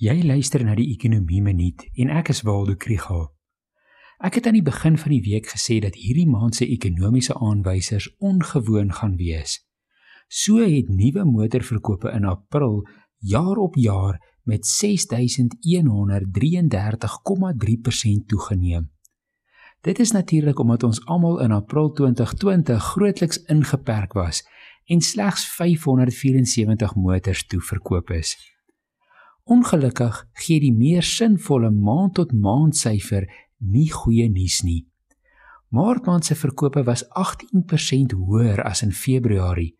Jy luister na die Ekonomie Minuut en ek is Waldo Krügel. Ek het aan die begin van die week gesê dat hierdie maand se ekonomiese aanwysers ongewoon gaan wees. So het nuwe motorverkope in April jaar op jaar met 6133,3% toegeneem. Dit is natuurlik omdat ons almal in April 2020 grootliks ingeperk was en slegs 574 motors toe verkoop is. Ongelukkig gee die meer sinvolle maand tot maand syfer nie goeie nuus nie. Maart maand se verkope was 18% hoër as in Februarie,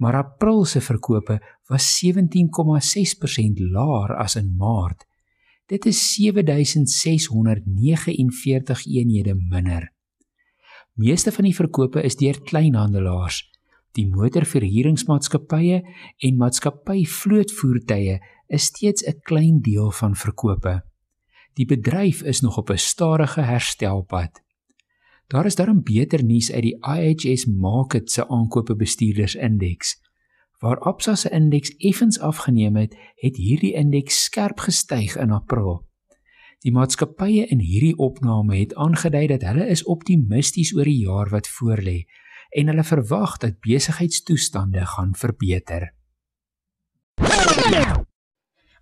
maar April se verkope was 17,6% laer as in Maart. Dit is 7649 eenhede minder. Meeste van die verkope is deur kleinhandelaars. Die motorverhuuringsmaatskappye en maatskappy vlootvoertuie is steeds 'n klein deel van verkope. Die bedryf is nog op 'n stadige herstelpad. Daar is daarom beter nuus uit die IHS Markit se aankope bestuurders indeks. Waar Absa se indeks effens afgeneem het, het hierdie indeks skerp gestyg in April. Die maatskappye in hierdie opname het aangedui dat hulle is optimisties oor die jaar wat voorlê en hulle verwag dat besigheidstoestande gaan verbeter.